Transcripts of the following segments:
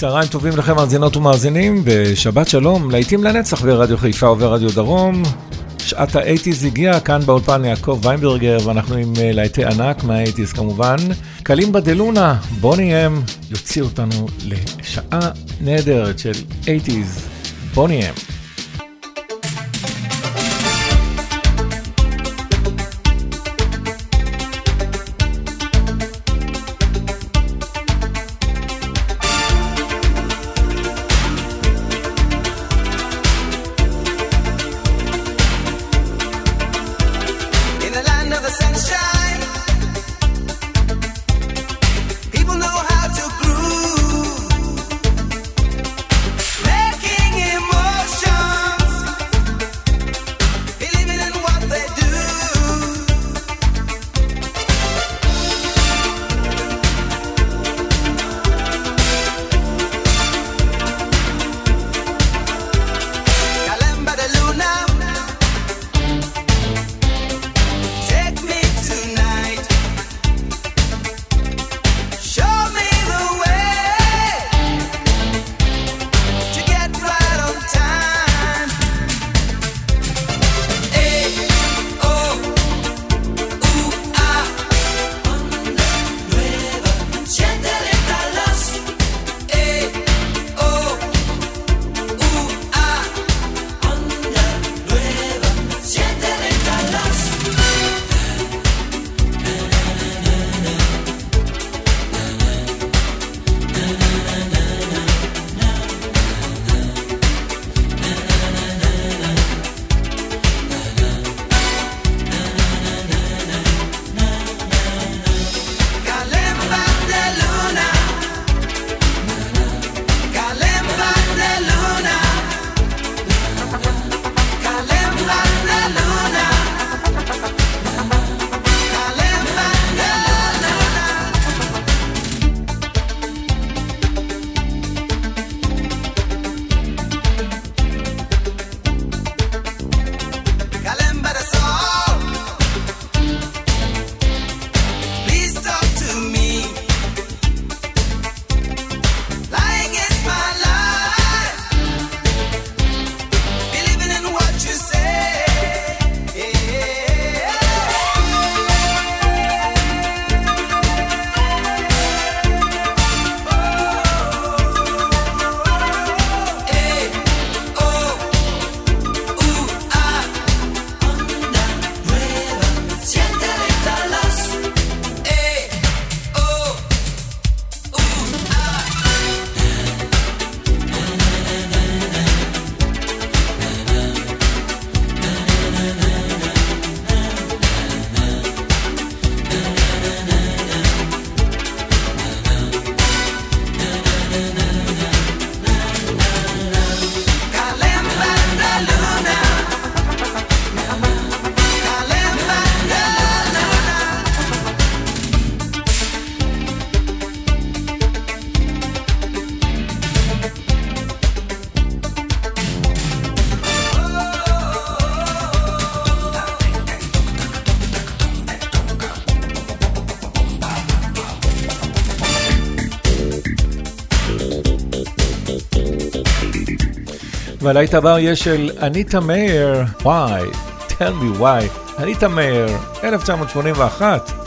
צהריים טובים לכם, מאזינות ומאזינים, בשבת שלום, להיטים לנצח ברדיו חיפה וברדיו דרום. שעת האייטיז הגיעה כאן באולפן יעקב ויינברגר, ואנחנו עם אה, להיטי ענק מהאייטיז כמובן. Kalimba de Luna, בוני אם, יוציא אותנו לשעה נהדרת של אייטיז, בוני אם. והלהיט הבא יהיה של אניטה מאיר, why, tell me why, אניטה מאיר, 1981.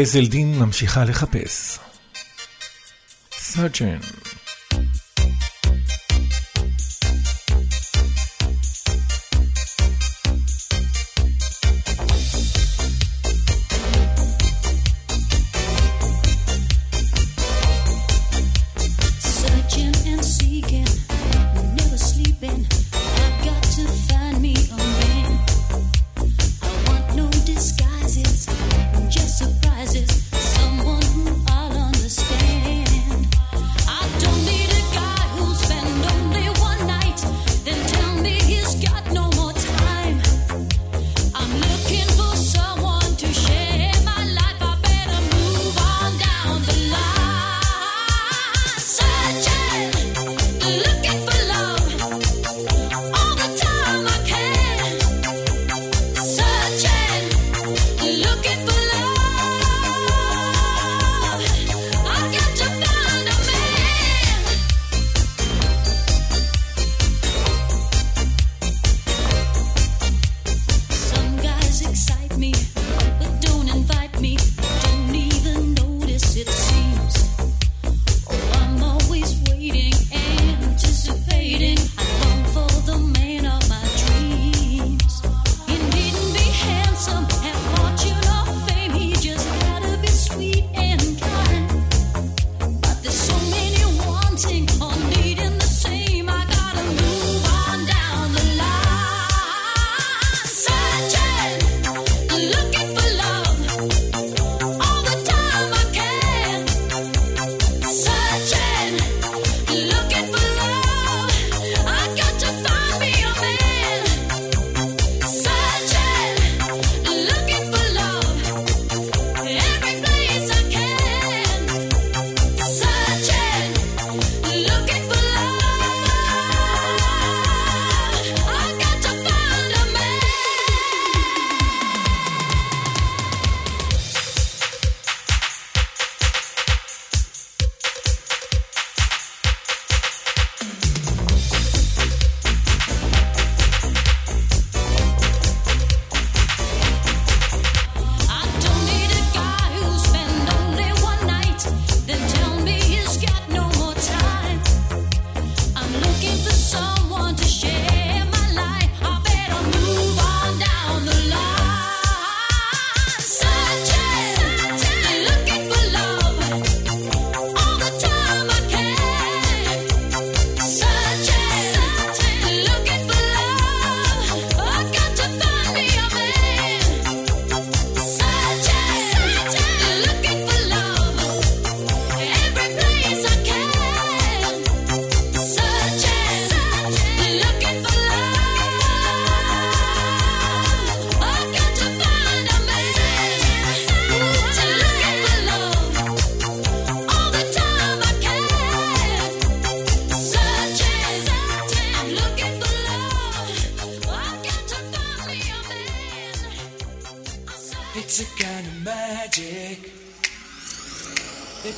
הזלדין ממשיכה לחפש. סרג'ן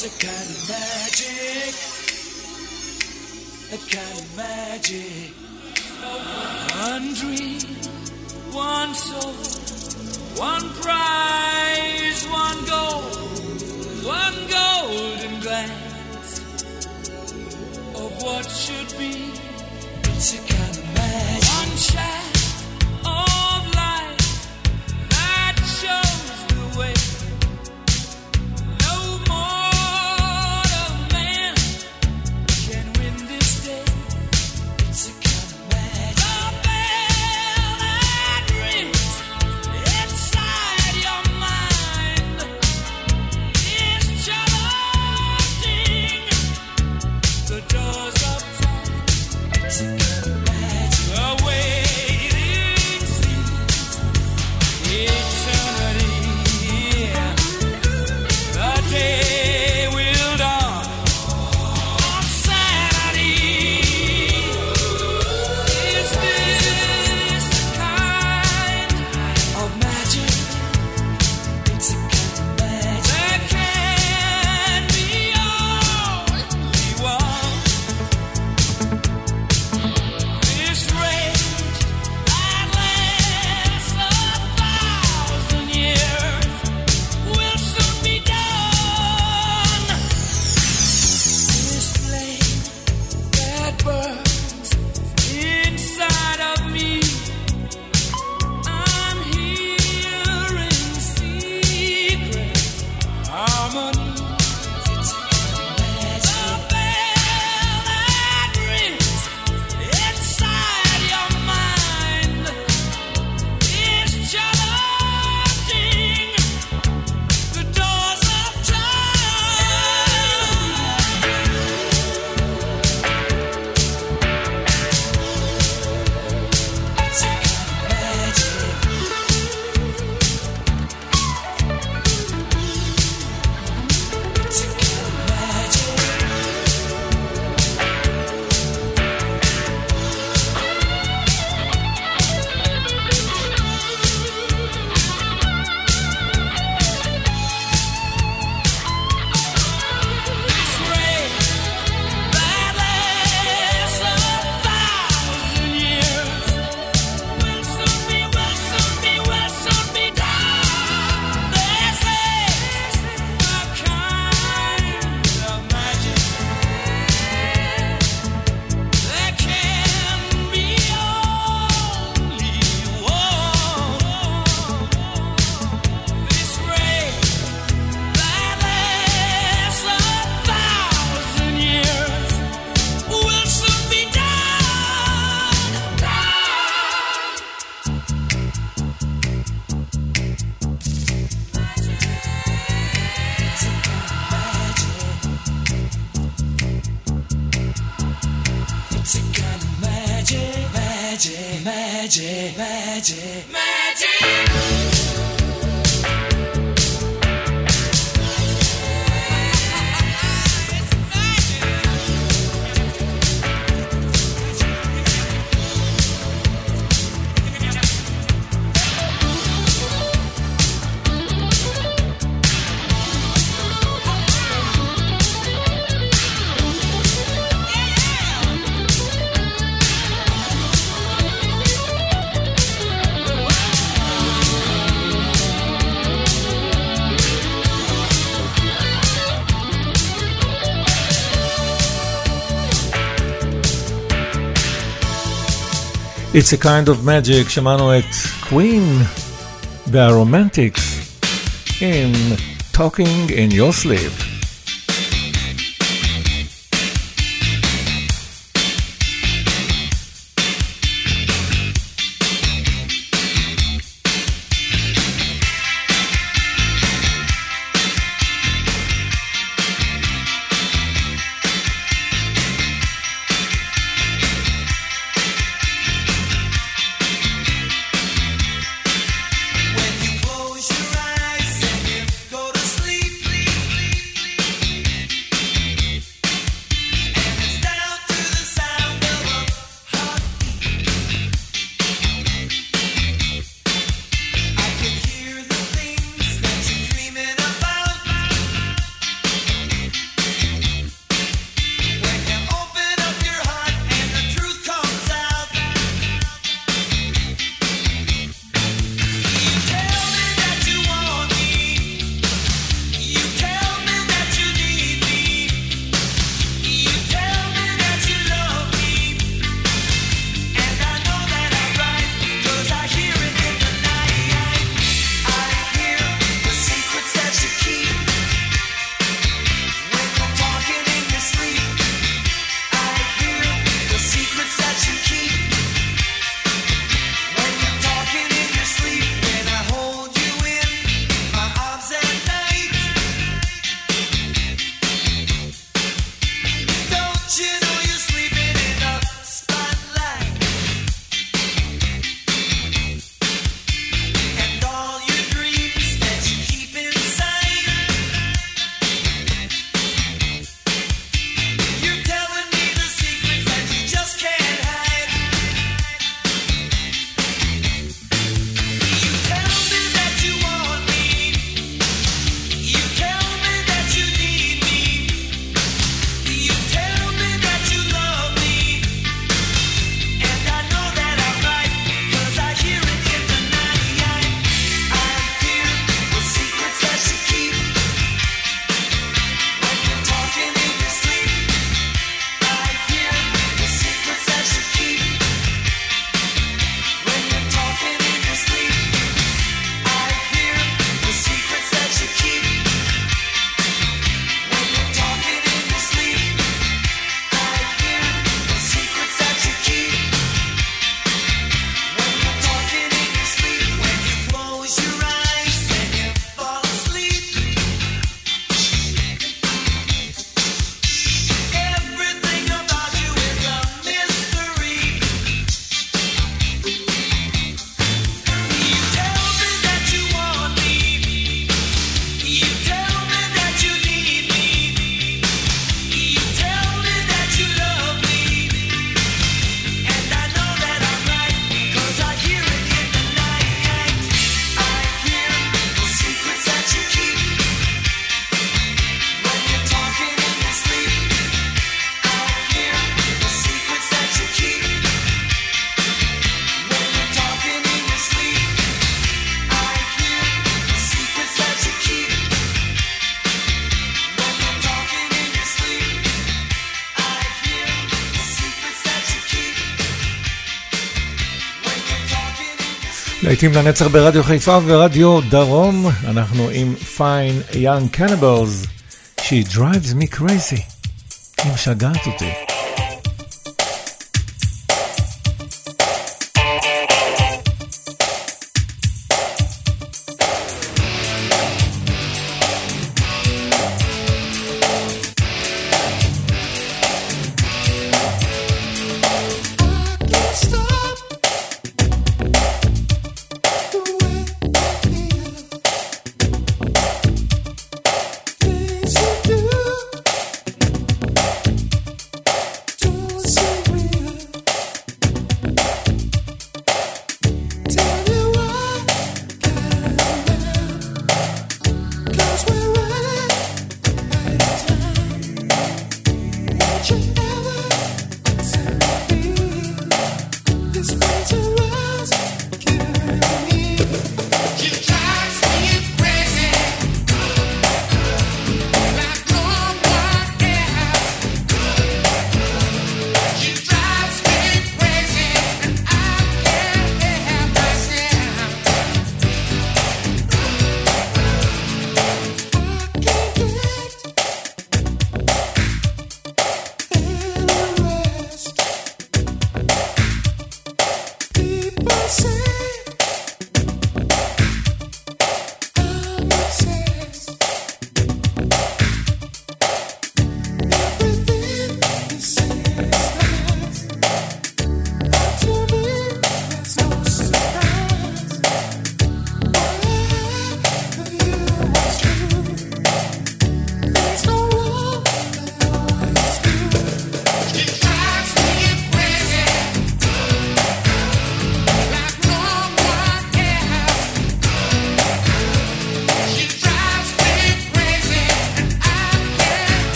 It's a kind of magic, a kind of magic. One dream, one soul, one prize, one goal, one golden glance of what should be. It's a kind of magic. magic, magic. It's a kind of magic, שמענו את קווין והרומנטיקס in Talking in Your Sleep. להיטים לנצח ברדיו חיפה ורדיו דרום, אנחנו עם פיין יאנג קניבלס, שהיא drives me crazy, היא משגעת אותי.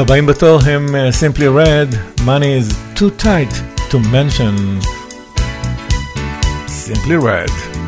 והבאים בתור הם Simply Red, Money is too tight to mention. Simply Red.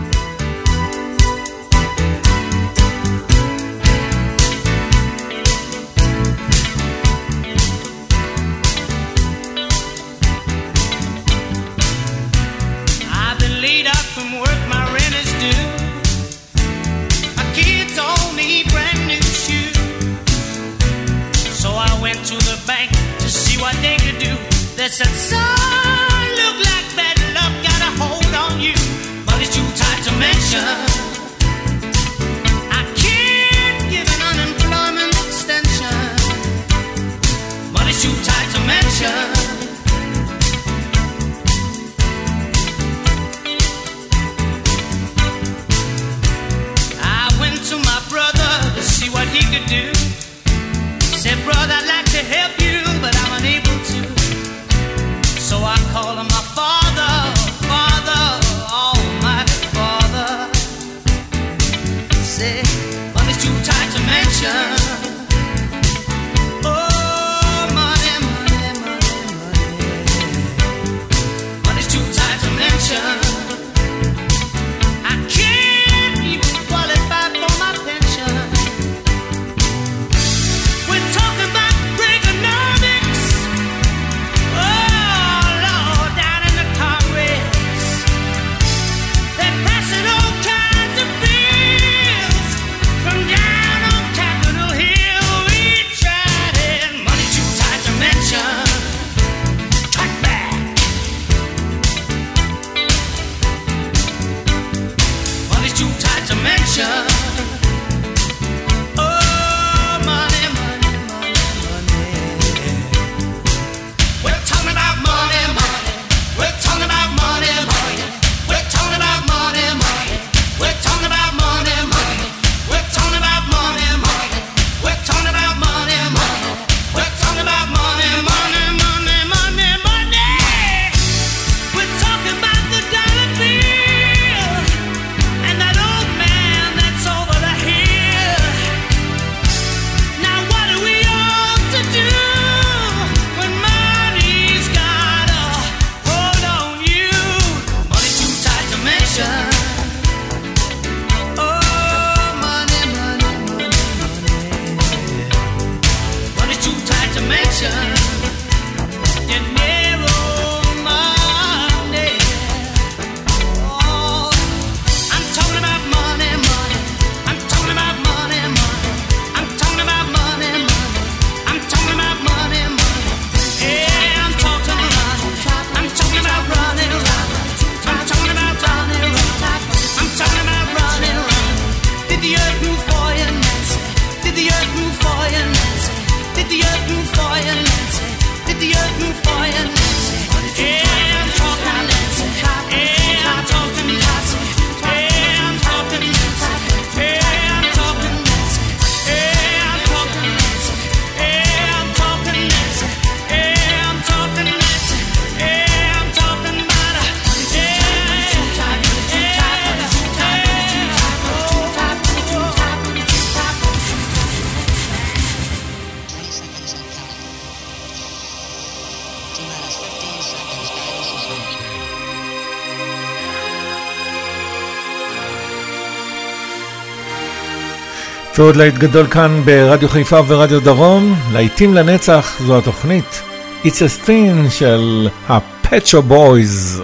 ועוד להיט גדול כאן ברדיו חיפה ורדיו דרום, להיטים לנצח זו התוכנית It's a Thing של ה-Patcho Boys.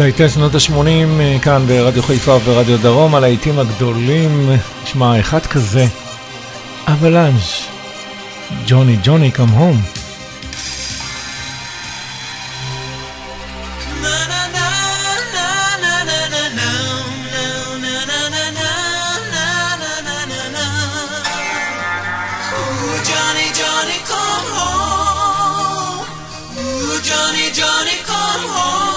להיטי שנות ה-80 אה, כאן ברדיו חיפה וברדיו דרום, על העיתים הגדולים, נשמע אחד כזה, אבלנש, ג'וני, ג'וני, קאם הום. Johnny, Johnny, come home.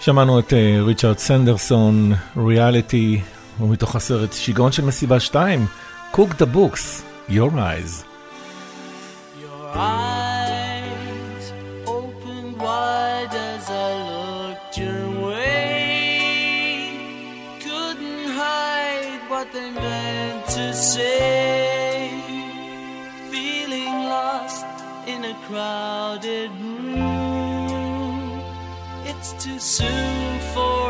שמענו את ריצ'רד סנדרסון, ריאליטי, ומתוך הסרט שיגעון של מסיבה 2, Cook the Books, Your Eyes. Your eyes opened wide as I looked your way Couldn't hide what they meant to say Feeling lost in a crowded room soon for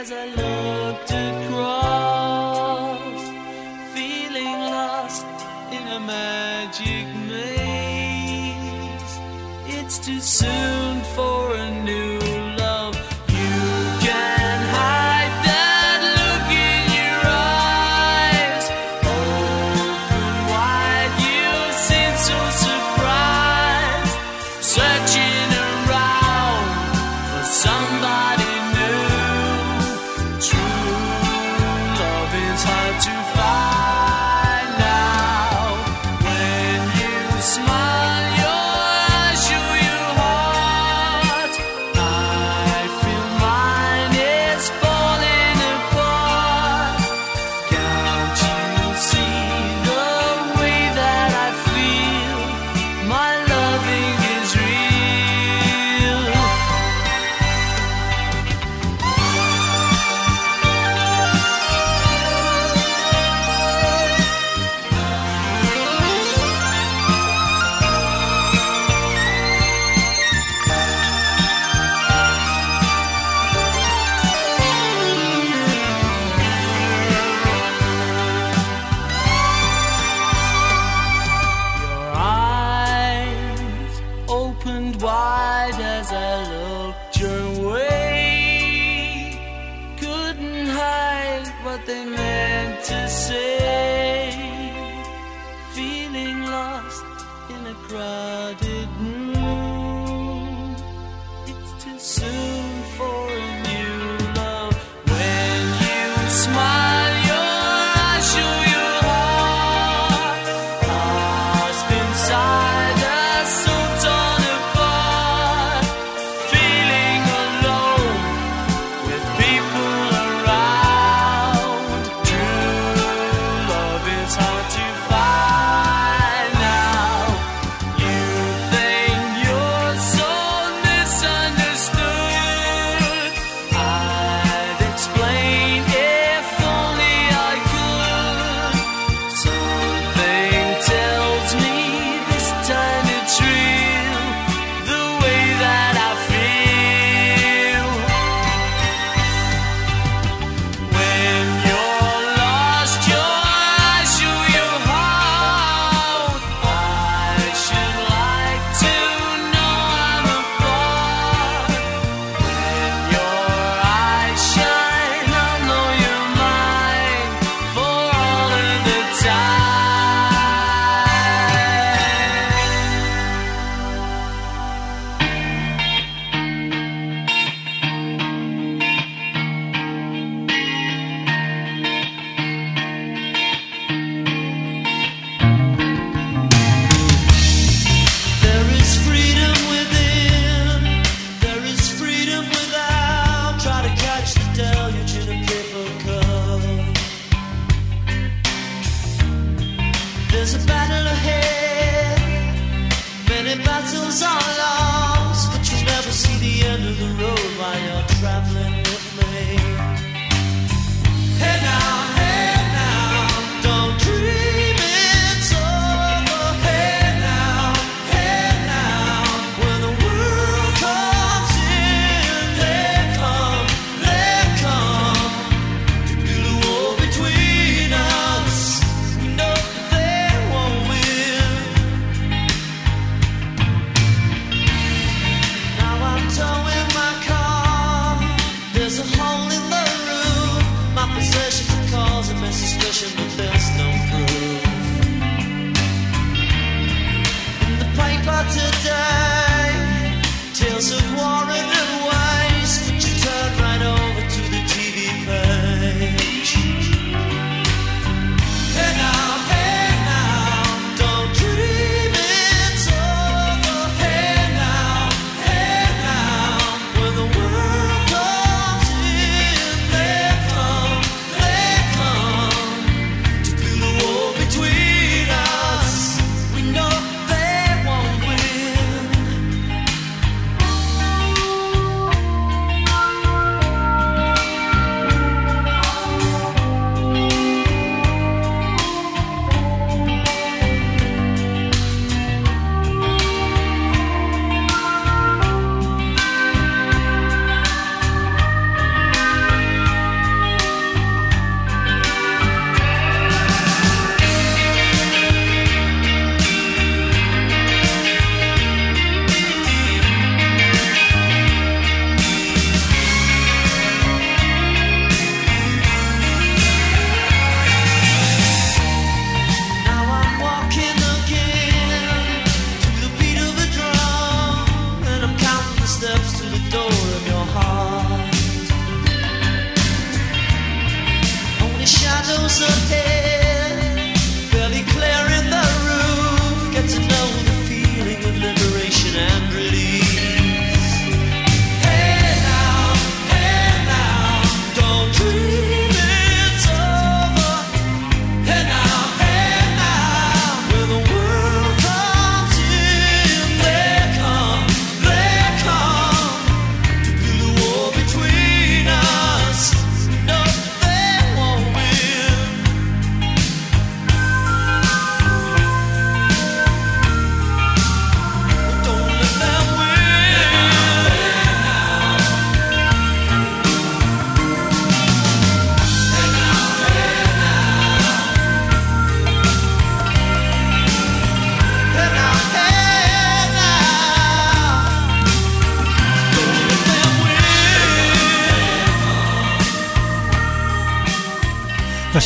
as I looked across, feeling lost in a magic maze. It's too soon for.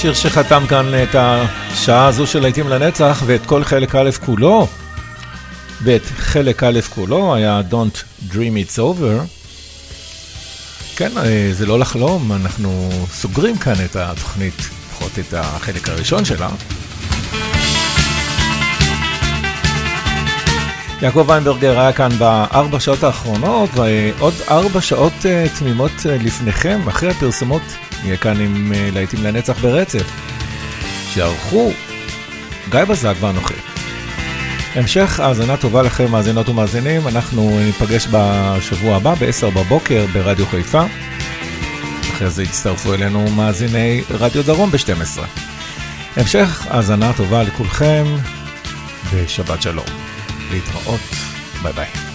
השיר שחתם כאן את השעה הזו של להיטים לנצח ואת כל חלק א' כולו, ואת חלק א' כולו היה Don't Dream It's Over. כן, אה, זה לא לחלום, אנחנו סוגרים כאן את התוכנית, לפחות את החלק הראשון שלה. יעקב ויינברגר היה כאן בארבע שעות האחרונות, ועוד ארבע שעות אה, תמימות אה, לפניכם, אחרי הפרסומות, נהיה כאן עם אה, להיטים לנצח ברצף. שערכו גיא בזק ואנוכי. המשך האזנה טובה לכם, מאזינות ומאזינים, אנחנו ניפגש בשבוע הבא ב-10 בבוקר ברדיו חיפה. אחרי זה יצטרפו אלינו מאזיני רדיו דרום ב-12. המשך האזנה טובה לכולכם, ושבת שלום. להתראות, ביי ביי.